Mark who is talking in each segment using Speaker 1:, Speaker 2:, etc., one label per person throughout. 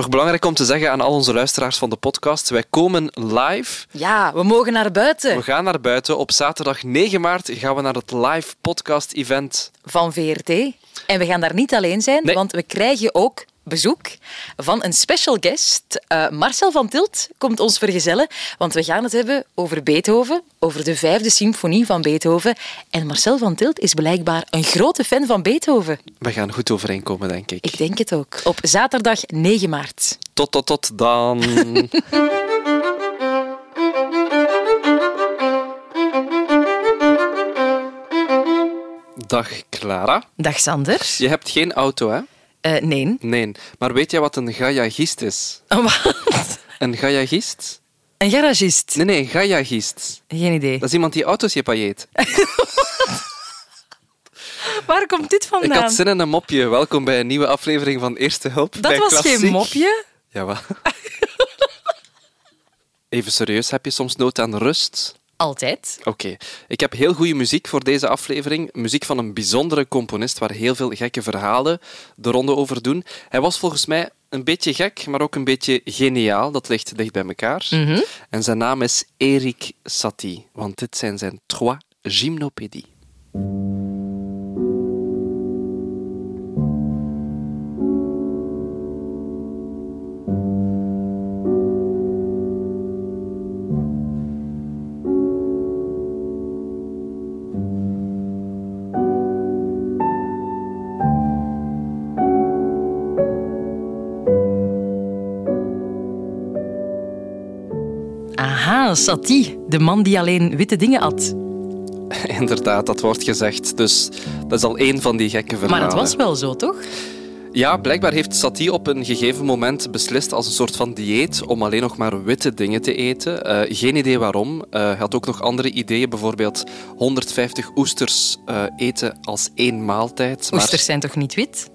Speaker 1: Nog belangrijk om te zeggen aan al onze luisteraars van de podcast. Wij komen live.
Speaker 2: Ja, we mogen naar buiten.
Speaker 1: We gaan naar buiten. Op zaterdag 9 maart gaan we naar het live podcast event.
Speaker 2: Van VRT. En we gaan daar niet alleen zijn,
Speaker 1: Nee.
Speaker 2: want we krijgen ook bezoek van een special guest. Eh, Marcel van Tilt komt ons vergezellen, want we gaan het hebben over Beethoven, over de vijfde symfonie van Beethoven. En Marcel van Tilt is blijkbaar een grote fan van Beethoven.
Speaker 1: We gaan goed overeenkomen, denk ik.
Speaker 2: Ik denk het ook. Op zaterdag 9 maart.
Speaker 1: Tot, tot, tot dan. Dag Clara.
Speaker 2: Dag Sander.
Speaker 1: Je hebt geen auto, hè?
Speaker 2: Eh, nee.
Speaker 1: Nee. Maar weet jij wat een gajagist is?
Speaker 2: Wat?
Speaker 1: Een gajagist?
Speaker 2: Een garagist?
Speaker 1: Nee, nee, een gajagist.
Speaker 2: Geen idee.
Speaker 1: Dat is iemand die auto's repareert.
Speaker 2: Waar komt dit
Speaker 1: Ik
Speaker 2: vandaan?
Speaker 1: had zin in een mopje. Welkom bij een nieuwe aflevering van Eerste Hulp.
Speaker 2: Dat
Speaker 1: bij
Speaker 2: was
Speaker 1: Klassiek.
Speaker 2: geen mopje.
Speaker 1: Jawel. Even serieus, heb je soms nood aan rust?
Speaker 2: Altijd.
Speaker 1: Oké, ik heb heel goede muziek voor deze aflevering. Muziek van een bijzondere componist waar heel veel gekke verhalen de ronde over doen. Hij was volgens mij een beetje gek, maar ook een beetje geniaal. Dat ligt dicht bij elkaar. En zijn naam is Erik Satie, want dit zijn zijn trois gymnopédies.
Speaker 2: Aha, Satie, de man die alleen witte dingen at.
Speaker 1: Inderdaad, dat wordt gezegd. Dus dat is al één van die gekke verhalen.
Speaker 2: Maar het was wel zo, toch?
Speaker 1: Ja, blijkbaar heeft Satie op een gegeven moment beslist als een soort van dieet om alleen nog maar witte dingen te eten. Eh, geen idee waarom. Eh, hij had ook nog andere ideeën, bijvoorbeeld 150 oesters eh, eten als één maaltijd. Maar
Speaker 2: Oesters zijn toch niet wit?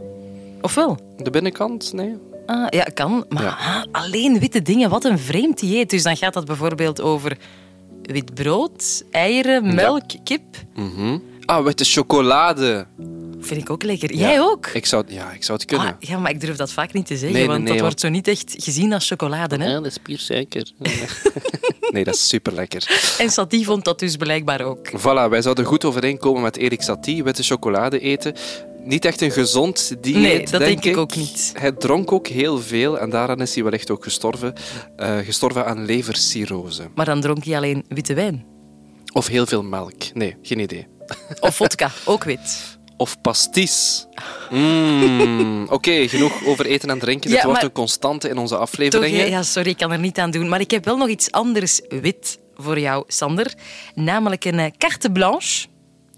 Speaker 2: Of wel?
Speaker 1: de binnenkant, nee.
Speaker 2: Ah, ja, kan. Maar
Speaker 1: Ja.
Speaker 2: ah, alleen witte dingen, wat een vreemd dieet. Dus dan gaat dat bijvoorbeeld over wit brood, eieren, melk, kip.
Speaker 1: Mhm. Ah, witte chocolade.
Speaker 2: Vind ik ook lekker. Jij ook?
Speaker 1: Ik zou, ja, ik zou het kunnen.
Speaker 2: Ah, ja, maar ik durf dat vaak niet te zeggen,
Speaker 1: Nee,
Speaker 2: want
Speaker 1: nee,
Speaker 2: dat wordt zo niet echt gezien als chocolade. Hè?
Speaker 1: dat is puur suiker. nee, dat is super lekker.
Speaker 2: En Satie vond dat dus blijkbaar ook.
Speaker 1: Voilà, wij zouden goed overeenkomen met Erik Satie, witte chocolade eten. Niet echt een gezond dieet,
Speaker 2: Nee, dat denk ik
Speaker 1: ik
Speaker 2: ook niet.
Speaker 1: Hij dronk ook heel veel en daaraan is hij wellicht ook gestorven. Eh, gestorven aan levercirrose.
Speaker 2: Maar dan dronk hij alleen witte wijn.
Speaker 1: Of heel veel melk. Nee, geen idee.
Speaker 2: Of vodka, ook wit.
Speaker 1: Of pastis. Mm, Oké, genoeg over eten en drinken.
Speaker 2: Ja,
Speaker 1: Dit wordt een constante in onze afleveringen.
Speaker 2: ja, sorry, ik kan er niet aan doen. Maar ik heb wel nog iets anders wit voor jou, Sander. Namelijk een eh, carte blanche.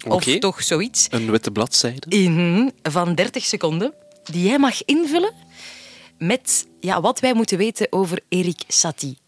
Speaker 2: Of toch zoiets.
Speaker 1: Een witte bladzijde.
Speaker 2: Mhm, van 30 seconden. Die jij mag invullen met ja, wat wij moeten weten over Erik Satie.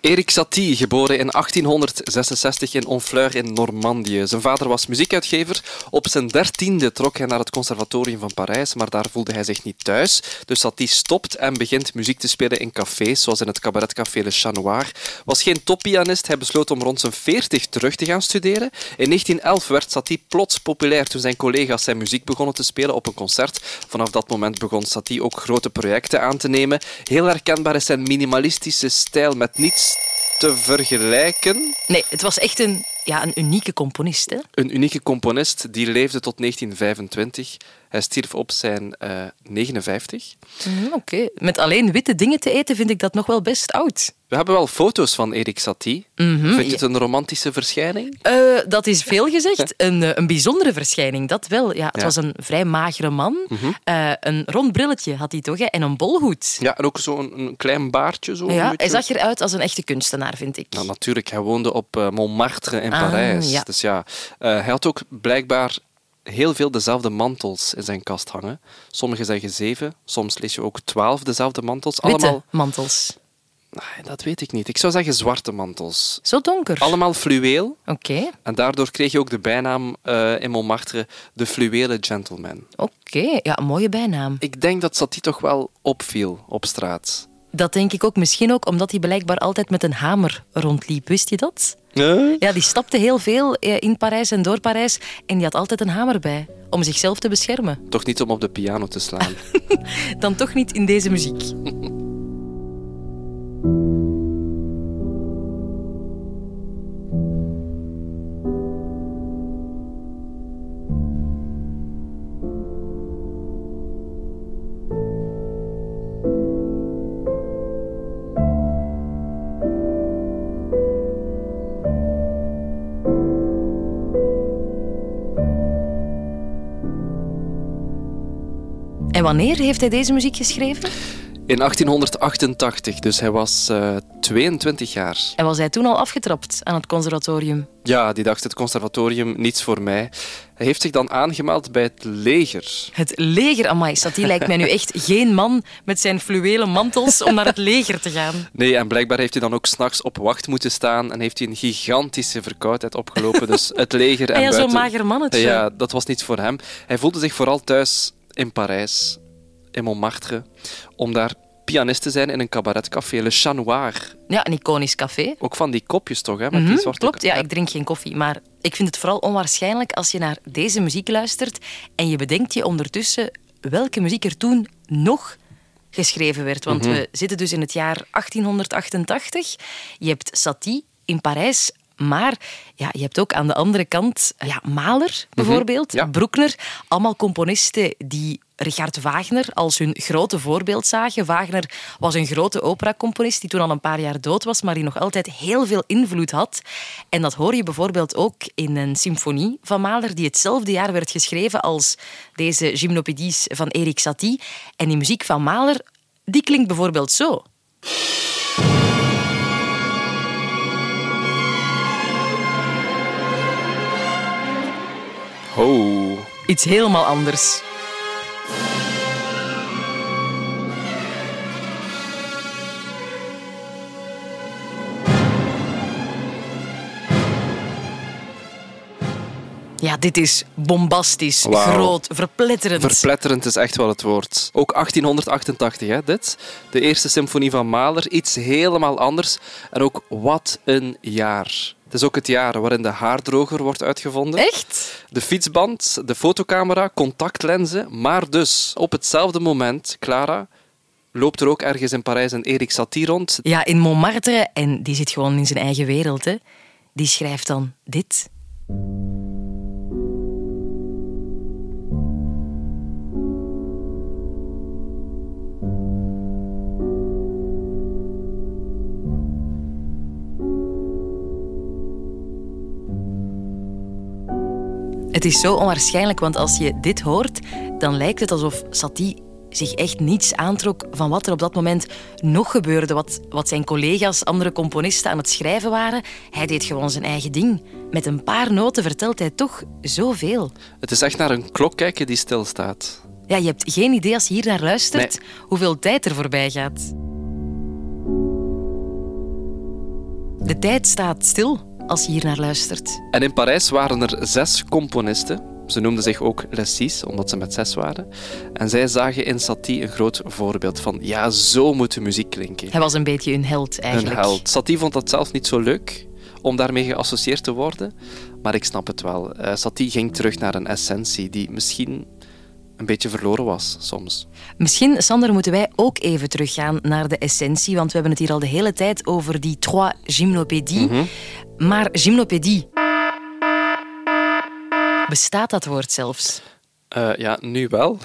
Speaker 1: Erik Satie, geboren in 1866 in Honfleur in Normandië. Zijn vader was muziekuitgever. Op zijn dertiende trok hij naar het conservatorium van Parijs, maar daar voelde hij zich niet thuis. Dus Satie stopt en begint muziek te spelen in cafés, zoals in het cabaretcafé Le Chat Noir. Was geen toppianist, hij besloot om rond zijn 40 terug te gaan studeren. In 1911 werd Satie plots populair toen zijn collega's zijn muziek begonnen te spelen op een concert. Vanaf dat moment begon Satie ook grote projecten aan te nemen. Heel herkenbaar is zijn minimalistische stijl met niets te vergelijken.
Speaker 2: Nee, het was echt een, ja, een unieke componist. Hè?
Speaker 1: Een unieke componist die leefde tot 1925. Hij stierf op zijn eh 59.
Speaker 2: Mhm, Oké, met alleen witte dingen te eten vind ik dat nog wel best oud.
Speaker 1: We hebben wel foto's van Erik Satie.
Speaker 2: Mhm,
Speaker 1: Vind je het een romantische verschijning?
Speaker 2: Eh, dat is veel gezegd. Een, eh, een bijzondere verschijning, dat wel. Ja, het
Speaker 1: Ja.
Speaker 2: was een vrij magere man. Eh, een rond brilletje had hij toch, hè? en een bolhoed.
Speaker 1: Ja, en ook zo'n een klein baardje. Zo,
Speaker 2: Ja, hij zag eruit als een echte kunstenaar, vind ik.
Speaker 1: Nou, natuurlijk, hij woonde op Montmartre in
Speaker 2: Ah,
Speaker 1: Parijs.
Speaker 2: ja.
Speaker 1: Dus ja, hij had ook blijkbaar heel veel dezelfde mantels in zijn kast hangen. Sommige zeggen zeven, soms lees je ook twaalf dezelfde mantels.
Speaker 2: Witte
Speaker 1: Allemaal,
Speaker 2: mantels.
Speaker 1: Nee, dat weet ik niet. Ik zou zeggen zwarte mantels.
Speaker 2: Zo donker.
Speaker 1: Allemaal fluweel.
Speaker 2: Oké,
Speaker 1: En daardoor kreeg je ook de bijnaam eh, in Montmartre de fluwelen gentleman.
Speaker 2: oké. Ja, een mooie bijnaam.
Speaker 1: Ik denk dat Satie toch wel opviel op straat.
Speaker 2: Dat denk ik ook. Misschien ook omdat hij blijkbaar altijd met een hamer rondliep. Wist je dat? Ja, die stapte heel veel eh, in Parijs en door Parijs. En die had altijd een hamer bij. Om zichzelf te beschermen.
Speaker 1: Toch niet om op de piano te slaan.
Speaker 2: Dan toch niet in deze muziek. En wanneer heeft hij deze muziek geschreven?
Speaker 1: In 1888, dus hij was uh, 22 jaar.
Speaker 2: En was hij toen al afgetrapt aan het conservatorium?
Speaker 1: Ja, die dacht het conservatorium niets voor mij. Hij heeft zich dan aangemeld bij het leger.
Speaker 2: Het leger, amai, die lijkt mij nu echt geen man met zijn fluwelen mantels om naar het leger te gaan.
Speaker 1: Nee, en blijkbaar heeft hij dan ook s'nachts op wacht moeten staan en heeft hij een gigantische verkoudheid opgelopen. Dus het leger en
Speaker 2: ja,
Speaker 1: buiten...
Speaker 2: zo'n mager mannetje.
Speaker 1: Ja, dat was niets voor hem. Hij voelde zich vooral thuis in Parijs, in Montmartre, om daar pianist te zijn in een cabaretcafé, Le Chat Noir.
Speaker 2: Ja, een iconisch café.
Speaker 1: Ook van die kopjes toch, hè? Met
Speaker 2: Mhm,
Speaker 1: die zwarte
Speaker 2: Klopt, ja, ik drink geen koffie. Maar ik vind het vooral onwaarschijnlijk als je naar deze muziek luistert en je bedenkt je ondertussen welke muziek er toen nog geschreven werd. Want
Speaker 1: Mhm.
Speaker 2: we zitten dus in het jaar 1888. Je hebt Satie in Parijs. Maar ja, je hebt ook aan de andere kant ja, Mahler bijvoorbeeld,
Speaker 1: ja.
Speaker 2: Bruckner. Allemaal componisten die Richard Wagner als hun grote voorbeeld zagen. Wagner was een grote operacomponist die toen al een paar jaar dood was, maar die nog altijd heel veel invloed had. En dat hoor je bijvoorbeeld ook in een symfonie van Mahler, die hetzelfde jaar werd geschreven als deze Gymnopédies van Erik Satie. En die muziek van Mahler, die klinkt bijvoorbeeld zo.
Speaker 1: Oh.
Speaker 2: Iets helemaal anders. Ja, dit is bombastisch, groot, verpletterend.
Speaker 1: Verpletterend is echt wel het woord. Ook 1888, hè, dit. De eerste symfonie van Mahler. Iets helemaal anders. En ook wat een jaar. Het is ook het jaar waarin de haardroger wordt uitgevonden.
Speaker 2: Echt?
Speaker 1: De fietsband, de fotocamera, contactlenzen. Maar dus, op hetzelfde moment, Clara, loopt er ook ergens in Parijs een Erik Satie rond.
Speaker 2: Ja, in Montmartre, en die zit gewoon in zijn eigen wereld, hè. die schrijft dan dit. Het is zo onwaarschijnlijk, want als je dit hoort, dan lijkt het alsof Satie zich echt niets aantrok van wat er op dat moment nog gebeurde, wat, wat zijn collega's, andere componisten aan het schrijven waren. Hij deed gewoon zijn eigen ding. Met een paar noten vertelt hij toch zoveel.
Speaker 1: Het is echt naar een klok kijken die stilstaat.
Speaker 2: Ja, je hebt geen idee als je hier naar luistert hoeveel tijd er voorbij gaat. De tijd staat stil als je hier naar luistert.
Speaker 1: En in Parijs waren er zes componisten. Ze noemden zich ook Les Six, omdat ze met zes waren. En zij zagen in Satie een groot voorbeeld van ja, zo moet de muziek klinken.
Speaker 2: Hij was een beetje een held
Speaker 1: Een
Speaker 2: eigenlijk.
Speaker 1: held. Satie vond dat zelf niet zo leuk om daarmee geassocieerd te worden. Maar ik snap het wel. Eh, Satie ging terug naar een essentie die misschien een beetje verloren was soms.
Speaker 2: Misschien, Sander, moeten wij ook even teruggaan naar de essentie, want we hebben het hier al de hele tijd over die trois gymnopédies.
Speaker 1: Mhm.
Speaker 2: Maar gymnopédie... Bestaat dat woord zelfs?
Speaker 1: Eh, ja, nu wel.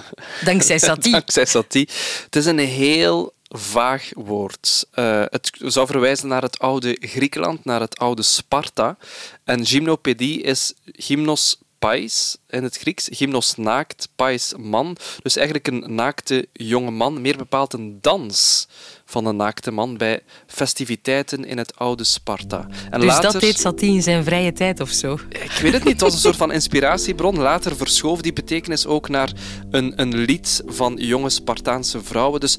Speaker 2: Dankzij Satie.
Speaker 1: Dankzij Satie. Het is een heel vaag woord. Eh, het zou verwijzen naar het oude Griekenland, naar het oude Sparta. En gymnopedie is gymnos pais in het Grieks. Gymnos naakt, pais man. Dus eigenlijk een naakte jonge man. Meer bepaald een dans van een naakte man bij festiviteiten in het oude Sparta. En
Speaker 2: Dus
Speaker 1: later...
Speaker 2: dat deed Satie in zijn vrije tijd of zo?
Speaker 1: Ik weet het niet, het was een soort van inspiratiebron. Later verschoof die betekenis ook naar een, een lied van jonge Spartaanse vrouwen. Dus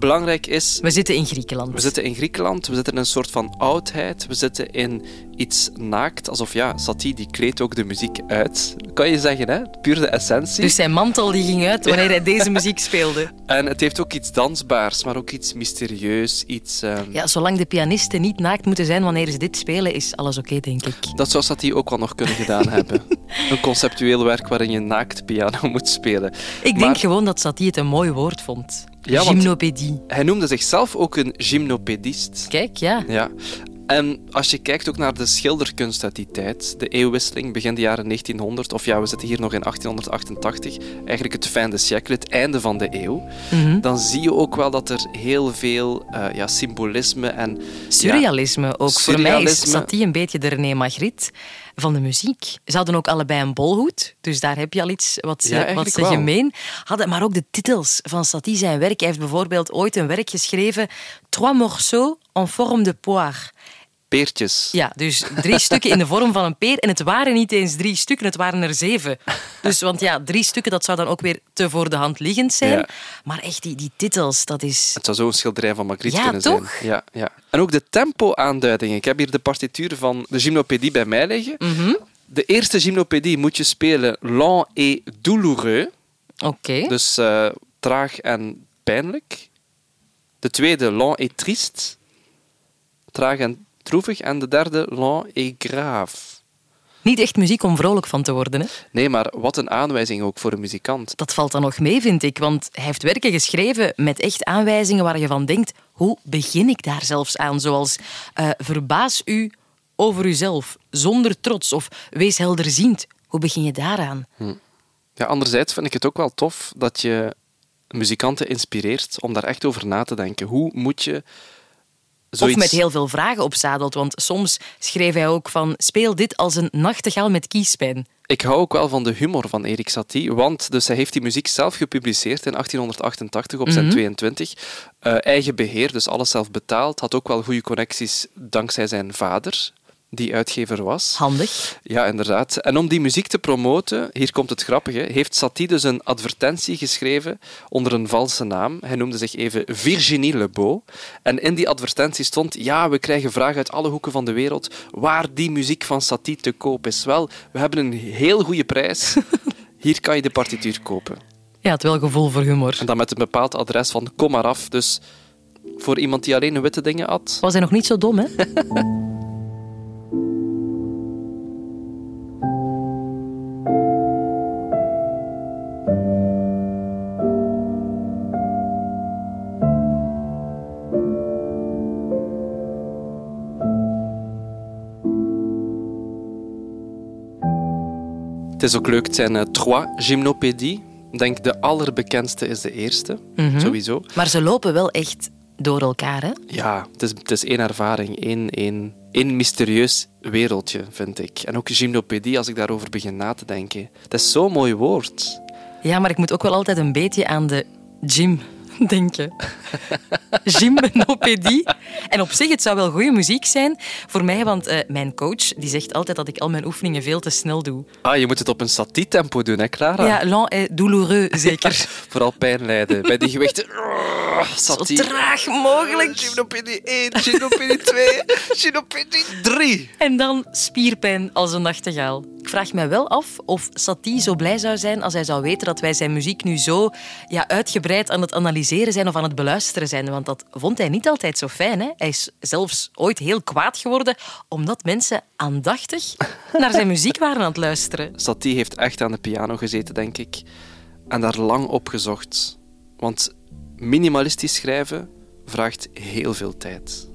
Speaker 1: belangrijk is,
Speaker 2: We zitten in Griekenland.
Speaker 1: we zitten in Griekenland, we zitten in een soort van oudheid, we zitten in iets naakt. Alsof, ja, Satie die kleedt ook de muziek uit. Kan je zeggen, hè? Puur de essentie.
Speaker 2: Dus zijn mantel die ging uit wanneer hij deze muziek speelde.
Speaker 1: En het heeft ook iets dansbaars, maar ook iets mysterieus, iets... ehm,
Speaker 2: Ja, zolang de pianisten niet naakt moeten zijn wanneer ze dit spelen, is alles oké, denk ik.
Speaker 1: Dat zou Satie ook wel nog kunnen gedaan hebben. Een conceptueel werk waarin je naakt piano moet spelen.
Speaker 2: Ik denk gewoon dat Satie het een mooi woord vond.
Speaker 1: Ja,
Speaker 2: Gymnopédie.
Speaker 1: Hij noemde zichzelf ook een gymnopedist.
Speaker 2: Kijk, ja.
Speaker 1: Ja. En als je kijkt ook naar de schilderkunst uit die tijd, de eeuwwisseling, begin de jaren 1900, of ja, we zitten hier nog in 1888, eigenlijk het fin de siècle, het einde van de eeuw,
Speaker 2: Mhm.
Speaker 1: dan zie je ook wel dat er heel veel eh, ja, symbolisme en...
Speaker 2: Surrealisme ook. Voor mij is. Satie een beetje de René Magritte van de muziek. Ze hadden ook allebei een bolhoed, dus daar heb je al iets wat ze,
Speaker 1: Ja,
Speaker 2: wat
Speaker 1: eigenlijk
Speaker 2: ze
Speaker 1: wel.
Speaker 2: gemeen hadden. Maar ook de titels van Satie zijn werk. Hij heeft bijvoorbeeld ooit een werk geschreven, Trois morceaux en forme de poire.
Speaker 1: Peertjes.
Speaker 2: Ja, dus drie stukken in de vorm van een peer. En het waren niet eens drie stukken, het waren er zeven. Dus, want ja, drie stukken, dat zou dan ook weer te voor de hand liggend zijn.
Speaker 1: Ja.
Speaker 2: Maar echt, die, die titels, dat is...
Speaker 1: Het zou zo een schilderij van Magritte
Speaker 2: Ja,
Speaker 1: kunnen
Speaker 2: toch?
Speaker 1: zijn. Ja, ja. En ook de tempo-aanduidingen. Ik heb hier de partituur van de gymnopédie bij mij liggen.
Speaker 2: Mhm.
Speaker 1: De eerste gymnopédie moet je spelen lent et douloureux.
Speaker 2: Oké.
Speaker 1: Dus eh, traag en pijnlijk. De tweede, lent et triste. Traag en droevig. En de derde, lent et grave.
Speaker 2: Niet echt muziek om vrolijk van te worden, hè?
Speaker 1: Nee, maar wat een aanwijzing ook voor een muzikant.
Speaker 2: Dat valt dan nog mee, vind ik. Want hij heeft werken geschreven met echt aanwijzingen waar je van denkt... Hoe begin ik daar zelfs aan? Zoals eh, verbaas u over uzelf, zonder trots. Of wees helderziend. Hoe begin je daaraan?
Speaker 1: Ja, anderzijds vind ik het ook wel tof dat je muzikanten inspireert om daar echt over na te denken. Hoe moet je zoiets...
Speaker 2: Of met heel veel vragen opzadelt. Want soms schreef hij ook van... Speel dit als een nachtegaal met kiespijn.
Speaker 1: Ik hou ook wel van de humor van Erik Satie, want dus hij heeft die muziek zelf gepubliceerd in 1888 op zijn 22. Eh, eigen beheer, dus alles zelf betaald. Had ook wel goede connecties dankzij zijn vader, die uitgever was.
Speaker 2: Handig.
Speaker 1: Ja, inderdaad. En om die muziek te promoten, hier komt het grappige, heeft Satie dus een advertentie geschreven onder een valse naam. Hij noemde zich even Virginie Lebeau. En in die advertentie stond, ja, we krijgen vragen uit alle hoeken van de wereld waar die muziek van Satie te koop is. Wel, we hebben een heel goede prijs. Hier kan je de partituur kopen.
Speaker 2: Ja, het wel gevoel voor humor.
Speaker 1: En dan met een bepaald adres van kom maar af. Dus voor iemand die alleen witte dingen had,
Speaker 2: Was hij nog niet zo dom, hè?
Speaker 1: Het is ook leuk, het zijn eh, trois gymnopédie. Ik denk de allerbekendste is de eerste, sowieso.
Speaker 2: Maar ze lopen wel echt door elkaar, hè?
Speaker 1: Ja, het is, het is één ervaring, één, één, één mysterieus wereldje, vind ik. En ook gymnopédie, als ik daarover begin na te denken. Het is zo'n mooi woord.
Speaker 2: Ja, maar ik moet ook wel altijd een beetje aan de gym denken. Gymnopedie. En op zich, het zou wel goede muziek zijn voor mij, want eh, mijn coach die zegt altijd dat ik al mijn oefeningen veel te snel doe.
Speaker 1: Ah, je moet het op een satie-tempo doen, hè, Clara?
Speaker 2: Ja, lent et douloureux, zeker.
Speaker 1: Vooral pijn lijden. Bij die gewichten... Oh,
Speaker 2: Zo traag mogelijk.
Speaker 1: Gymnopédie 1, gymnopédie 2, gymnopédie 3.
Speaker 2: En dan spierpijn als een nachtegaal. Ik vraag me wel af of Satie zo blij zou zijn als hij zou weten dat wij zijn muziek nu zo ja, uitgebreid aan het analyseren zijn of aan het beluisteren zijn. Want dat vond hij niet altijd zo fijn. Hè? Hij is zelfs ooit heel kwaad geworden omdat mensen aandachtig naar zijn muziek waren aan het luisteren.
Speaker 1: Satie heeft echt aan de piano gezeten, denk ik. En daar lang op gezocht. Want minimalistisch schrijven vraagt heel veel tijd.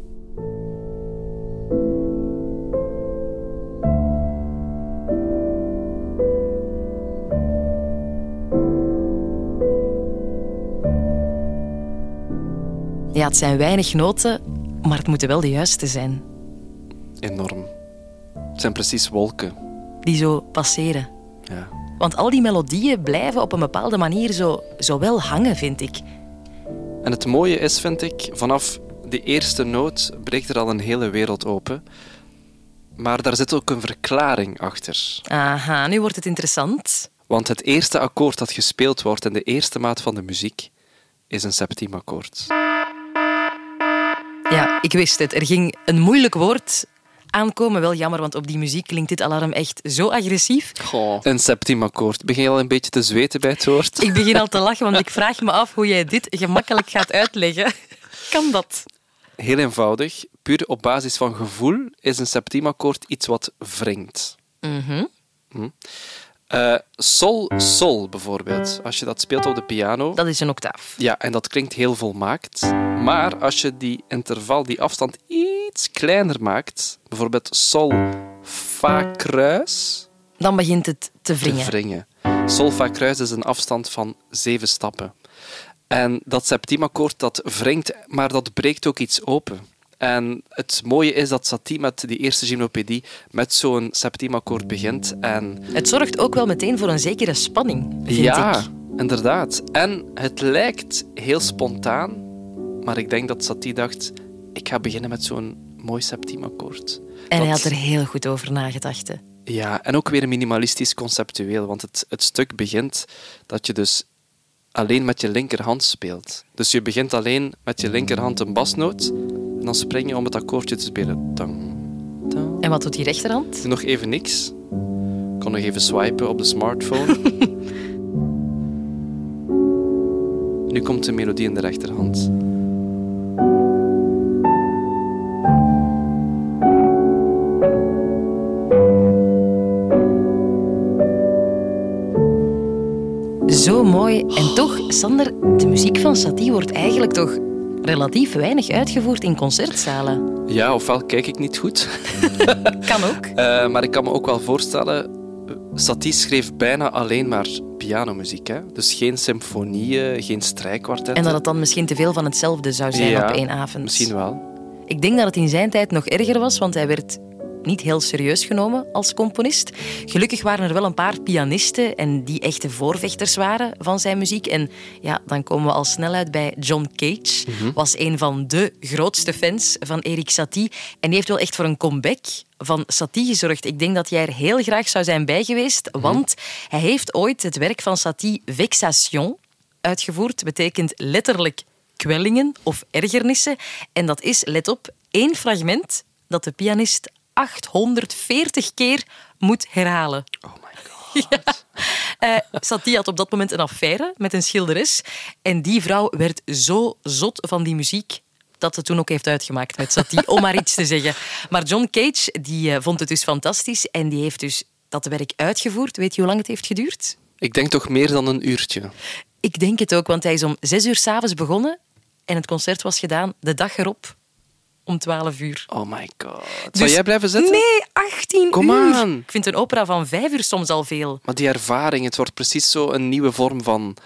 Speaker 2: Ja, het zijn weinig noten, maar het moeten wel de juiste zijn.
Speaker 1: Enorm. Het zijn precies wolken.
Speaker 2: Die zo passeren.
Speaker 1: Ja.
Speaker 2: Want al die melodieën blijven op een bepaalde manier zo, zo wel hangen, vind ik.
Speaker 1: En het mooie is, vind ik, vanaf de eerste noot breekt er al een hele wereld open. Maar daar zit ook een verklaring achter.
Speaker 2: Aha, nu wordt het interessant.
Speaker 1: Want het eerste akkoord dat gespeeld wordt in de eerste maat van de muziek is een septiemakkoord.
Speaker 2: Ja, ik wist het. Er ging een moeilijk woord aankomen. Wel jammer, want op die muziek klinkt dit alarm echt zo agressief.
Speaker 1: Een septiemakkoord. Begin je al een beetje te zweten bij het woord?
Speaker 2: Ik begin al te lachen, want ik vraag me af hoe jij dit gemakkelijk gaat uitleggen. Kan dat?
Speaker 1: Heel eenvoudig. Puur op basis van gevoel is een septiemakkoord iets wat wringt.
Speaker 2: Mhm.
Speaker 1: Eh, sol, sol bijvoorbeeld. Als je dat speelt op de piano.
Speaker 2: Dat is een octaaf.
Speaker 1: Ja, en dat klinkt heel volmaakt. Maar als je die interval, die afstand iets kleiner maakt, bijvoorbeeld sol, fa, kruis,
Speaker 2: Dan begint het te
Speaker 1: te
Speaker 2: wringen.
Speaker 1: wringen. Sol, fa, kruis is een afstand van zeven stappen. En dat septiemakkoord dat wringt, maar dat breekt ook iets open. En het mooie is dat Satie met die eerste gymnopedie met zo'n septiemakkoord begint. En
Speaker 2: Het zorgt ook wel meteen voor een zekere spanning, vind
Speaker 1: ja,
Speaker 2: ik.
Speaker 1: inderdaad. En het lijkt heel spontaan, maar ik denk dat Satie dacht, ik ga beginnen met zo'n mooi septiemakkoord.
Speaker 2: En hij had er heel goed over nagedacht. hè.
Speaker 1: Ja, en ook weer minimalistisch conceptueel, want het, het stuk begint dat je dus alleen met je linkerhand speelt. Dus je begint alleen met je linkerhand een basnoot en dan spring je om het akkoordje te spelen. Tang, tang.
Speaker 2: En wat doet die rechterhand?
Speaker 1: Doe nog even niks. Ik kon nog even swipen op de smartphone. nu komt de melodie in de rechterhand.
Speaker 2: Zo mooi. En toch, Sander, de muziek van Satie wordt eigenlijk toch relatief weinig uitgevoerd in concertzalen.
Speaker 1: Ja, ofwel kijk ik niet goed.
Speaker 2: Kan ook.
Speaker 1: Eh, maar ik kan me ook wel voorstellen, Satie schreef bijna alleen maar pianomuziek. Hè? Dus geen symfonieën, geen strijkkwartetten.
Speaker 2: En dat het dan misschien te veel van hetzelfde zou zijn
Speaker 1: Ja,
Speaker 2: op één avond.
Speaker 1: Misschien wel.
Speaker 2: Ik denk dat het in zijn tijd nog erger was, want hij werd niet heel serieus genomen als componist. Gelukkig waren er wel een paar pianisten en die echte voorvechters waren van zijn muziek. En ja, dan komen we al snel uit bij John Cage. Was een van de grootste fans van Erik Satie. En die heeft wel echt voor een comeback van Satie gezorgd. Ik denk dat jij er heel graag zou zijn bij geweest, want hij heeft ooit het werk van Satie Vexation uitgevoerd. Betekent letterlijk kwellingen of ergernissen. En dat is, let op, één fragment dat de pianist 840 keer moet herhalen.
Speaker 1: Oh my god.
Speaker 2: Eh Satie had op dat moment een affaire met een schilderes. En die vrouw werd zo zot van die muziek dat het toen ook heeft uitgemaakt met Satie, om maar iets te zeggen. Maar John Cage die, eh, vond het dus fantastisch en die heeft dus dat werk uitgevoerd. Weet je hoe lang het heeft geduurd?
Speaker 1: Ik denk toch meer dan een uurtje.
Speaker 2: Ik denk het ook, want hij is om zes uur s'avonds begonnen en het concert was gedaan de dag erop om twaalf uur.
Speaker 1: Oh my god. Zou
Speaker 2: Dus-
Speaker 1: jij blijven zitten?
Speaker 2: Nee, 18
Speaker 1: Kom
Speaker 2: uur.
Speaker 1: aan.
Speaker 2: Ik vind een opera van vijf uur soms al veel.
Speaker 1: Maar die ervaring, het wordt precies zo een nieuwe vorm van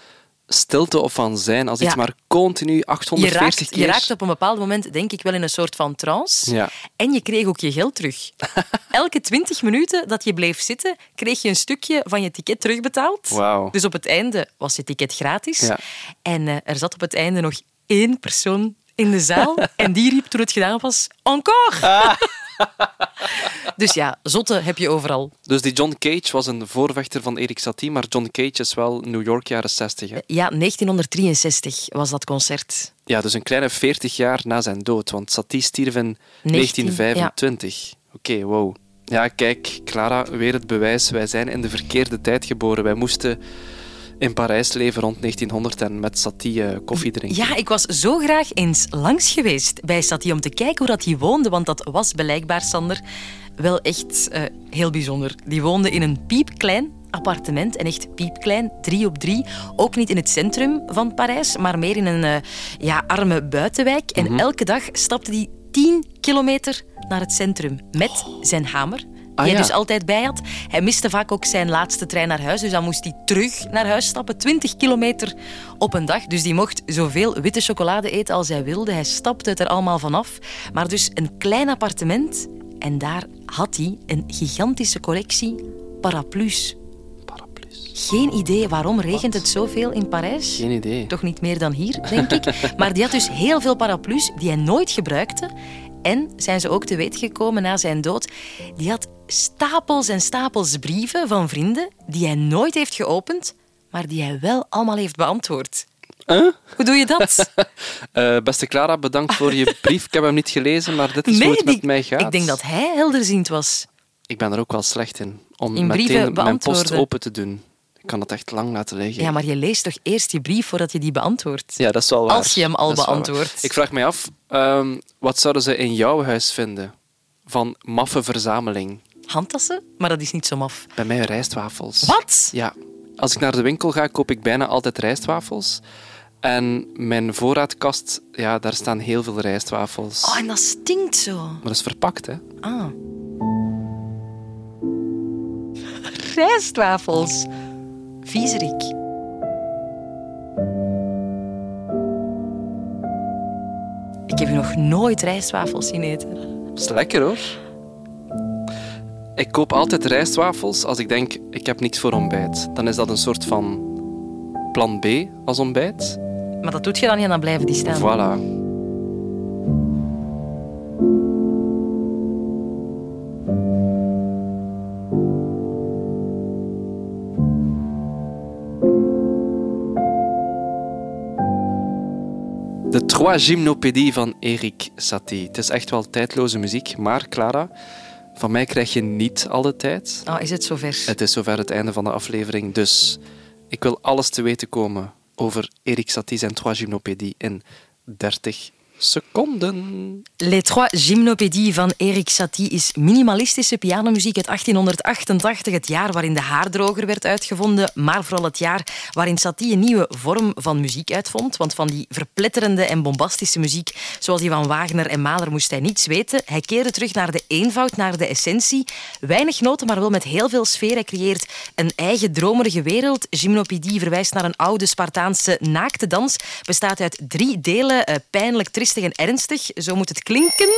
Speaker 1: stilte of van zijn. Als iets maar continu
Speaker 2: Je
Speaker 1: 840
Speaker 2: raakt,
Speaker 1: keer...
Speaker 2: je raakt op een bepaald moment, denk ik, wel in een soort van trance.
Speaker 1: Ja.
Speaker 2: En je kreeg ook je geld terug. Elke 20 minuten dat je bleef zitten, kreeg je een stukje van je ticket terugbetaald.
Speaker 1: Wauw.
Speaker 2: Dus op het einde was je ticket gratis.
Speaker 1: Ja.
Speaker 2: En eh, er zat op het einde nog één persoon in de zaal. en die riep toen het gedaan was, encore! dus ja, zotte heb je overal.
Speaker 1: Dus die John Cage was een voorvechter van Erik Satie, maar John Cage is wel New York jaren 60. Hè?
Speaker 2: Ja, 1963 was dat concert.
Speaker 1: Ja, dus een kleine 40 jaar na zijn dood, want Satie stierf in 1925. Oké, wow. Ja, kijk, Clara, weer het bewijs. Wij zijn in de verkeerde tijd geboren. Wij moesten in Parijs leven rond 1900 en met Satie eh, koffie drinken.
Speaker 2: Ja, ik was zo graag eens langs geweest bij Satie om te kijken hoe dat hij woonde, want dat was blijkbaar, Sander, wel echt eh, heel bijzonder. Die woonde in een piepklein appartement, en echt piepklein, drie op drie. Ook niet in het centrum van Parijs, maar meer in een eh, ja, arme buitenwijk.
Speaker 1: Mhm.
Speaker 2: En elke dag stapte hij 10 kilometer naar het centrum met zijn hamer. Die
Speaker 1: Ah,
Speaker 2: hij
Speaker 1: ja.
Speaker 2: dus altijd bij had. Hij miste vaak ook zijn laatste trein naar huis, dus dan moest hij terug naar huis stappen. 20 kilometer op een dag. Dus die mocht zoveel witte chocolade eten als hij wilde. Hij stapte het er allemaal vanaf. Maar dus een klein appartement. En daar had hij een gigantische collectie paraplu's.
Speaker 1: Paraplu's.
Speaker 2: Geen idee waarom regent het zoveel in Parijs.
Speaker 1: Geen idee.
Speaker 2: Toch niet meer dan hier, denk ik. Maar die had dus heel veel paraplu's die hij nooit gebruikte. En zijn ze ook te weten gekomen na zijn dood. Die had stapels en stapels brieven van vrienden die hij nooit heeft geopend, maar die hij wel allemaal heeft beantwoord.
Speaker 1: Huh?
Speaker 2: Hoe doe je dat?
Speaker 1: Eh, beste Clara, bedankt voor je brief. Ik heb hem niet gelezen, maar dit is hoe het
Speaker 2: die-
Speaker 1: met mij gaat.
Speaker 2: ik denk dat hij helderziend was.
Speaker 1: Ik ben er ook wel slecht in. Om
Speaker 2: In
Speaker 1: meteen mijn post open te doen. Ik kan het echt lang laten liggen.
Speaker 2: Ja, maar je leest toch eerst je brief voordat je die beantwoordt?
Speaker 1: Ja, dat is wel waar.
Speaker 2: Als je hem al
Speaker 1: Dat
Speaker 2: beantwoordt.
Speaker 1: Ik vraag mij af, ehm, wat zouden ze in jouw huis vinden van maffe verzameling?
Speaker 2: Handtassen? Maar dat is niet zo maf.
Speaker 1: Bij mij rijstwafels.
Speaker 2: Wat?
Speaker 1: Ja. Als ik naar de winkel ga, koop ik bijna altijd rijstwafels. En mijn voorraadkast, ja, daar staan heel veel rijstwafels.
Speaker 2: Oh, en dat stinkt zo.
Speaker 1: Maar dat is verpakt, hè.
Speaker 2: Ah. Rijstwafels. Viezerik. Ik heb u nog nooit rijstwafels zien eten.
Speaker 1: Dat is lekker, hoor. Ik koop altijd rijstwafels als ik denk, ik heb niks voor ontbijt. Dan is dat een soort van plan B als ontbijt.
Speaker 2: Maar dat doet je dan niet en dan blijven die staan.
Speaker 1: Voilà. Trois Gymnopédies van Erik Satie. Het is echt wel tijdloze muziek, maar Clara, van mij krijg je niet alle tijd.
Speaker 2: Oh, is het zover?
Speaker 1: Het is zover het einde van de aflevering, dus ik wil alles te weten komen over Erik Satie zijn Trois Gymnopédies in 30 seconden.
Speaker 2: Les Trois Gymnopédies van Erik Satie is minimalistische pianomuziek uit 1888, het jaar waarin de haardroger werd uitgevonden, maar vooral het jaar waarin Satie een nieuwe vorm van muziek uitvond. Want van die verpletterende en bombastische muziek, zoals die van Wagner en Mahler, moest hij niets weten. Hij keerde terug naar de eenvoud, naar de essentie. Weinig noten, maar wel met heel veel sfeer. Hij creëert een eigen dromerige wereld. Gymnopédie verwijst naar een oude Spartaanse naakte dans. Bestaat uit drie delen, eh, pijnlijk, en ernstig. Zo moet het klinken.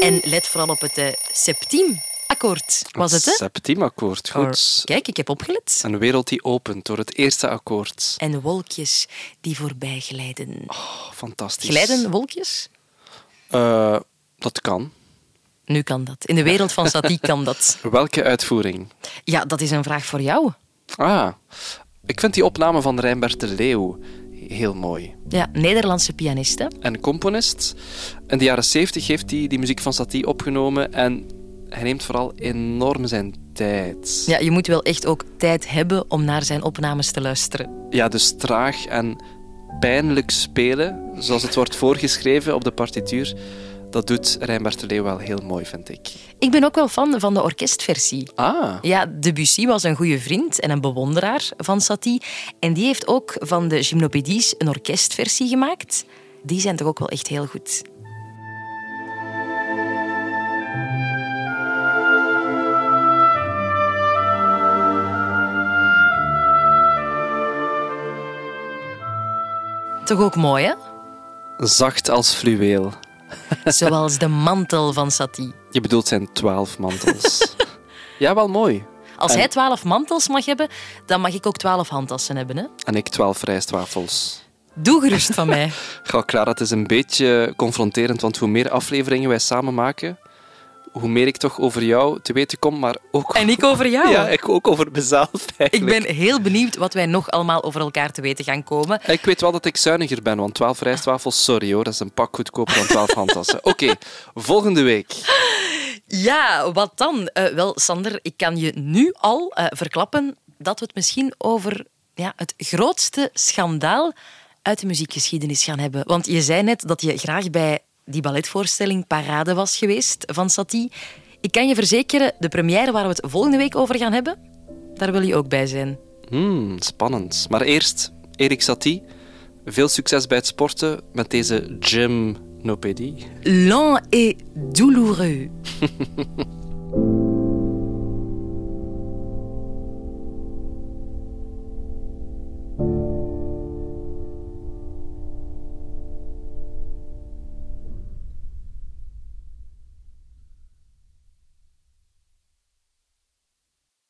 Speaker 2: En let vooral op het uh, septiem akkoord. Was het, hè?
Speaker 1: Septiem akkoord, goed.
Speaker 2: Kijk, ik heb opgelet.
Speaker 1: Een wereld die opent door het eerste akkoord.
Speaker 2: En wolkjes die voorbij glijden.
Speaker 1: Oh, fantastisch.
Speaker 2: Glijden wolkjes?
Speaker 1: Uh, dat kan.
Speaker 2: Nu kan dat. In de wereld van Satie kan dat.
Speaker 1: Welke uitvoering?
Speaker 2: Ja, dat is een vraag voor jou.
Speaker 1: Ah, ik vind die opname van Rijnbert de Leeuw heel mooi.
Speaker 2: Ja, Nederlandse pianist. Hè?
Speaker 1: En componist. In de jaren 70 heeft hij die muziek van Satie opgenomen en hij neemt vooral enorm zijn tijd.
Speaker 2: Ja, je moet wel echt ook tijd hebben om naar zijn opnames te luisteren.
Speaker 1: Ja, dus traag en pijnlijk spelen, zoals het wordt voorgeschreven op de partituur. Dat doet Rijnbert de Leeuw wel heel mooi, vind ik.
Speaker 2: Ik ben ook wel fan van de orkestversie.
Speaker 1: Ah.
Speaker 2: Ja, Debussy was een goede vriend en een bewonderaar van Satie. En die heeft ook van de Gymnopédies een orkestversie gemaakt. Die zijn toch ook wel echt heel goed. Toch ook mooi, hè?
Speaker 1: Zacht als fluweel.
Speaker 2: Zoals de mantel van Satie.
Speaker 1: Je bedoelt zijn twaalf mantels. ja, wel mooi.
Speaker 2: Als hij twaalf mantels mag hebben, dan mag ik ook twaalf handtassen hebben. Hè?
Speaker 1: En ik twaalf rijstwafels.
Speaker 2: Doe gerust van mij.
Speaker 1: Ga klaar, het is een beetje confronterend, want hoe meer afleveringen wij samen maken, hoe meer ik toch over jou te weten kom, maar ook...
Speaker 2: En ik over jou.
Speaker 1: Ja, ik ook over mezelf eigenlijk.
Speaker 2: Ik ben heel benieuwd wat wij nog allemaal over elkaar te weten gaan komen.
Speaker 1: Ik weet wel dat ik zuiniger ben, want 12 rijstwafels, sorry hoor, dat is een pak goedkoper dan 12 handtassen. Oké, volgende week.
Speaker 2: Ja, wat dan? Uh, wel, Sander, ik kan je nu al uh, verklappen dat we het misschien over ja, het grootste schandaal uit de muziekgeschiedenis gaan hebben. Want je zei net dat je graag bij die balletvoorstelling Parade was geweest van Satie. Ik kan je verzekeren, de première waar we het volgende week over gaan hebben, daar wil je ook bij zijn.
Speaker 1: Hmm, spannend. Maar eerst, Erik Satie, veel succes bij het sporten met deze gymnopédie.
Speaker 2: Lent et douloureux.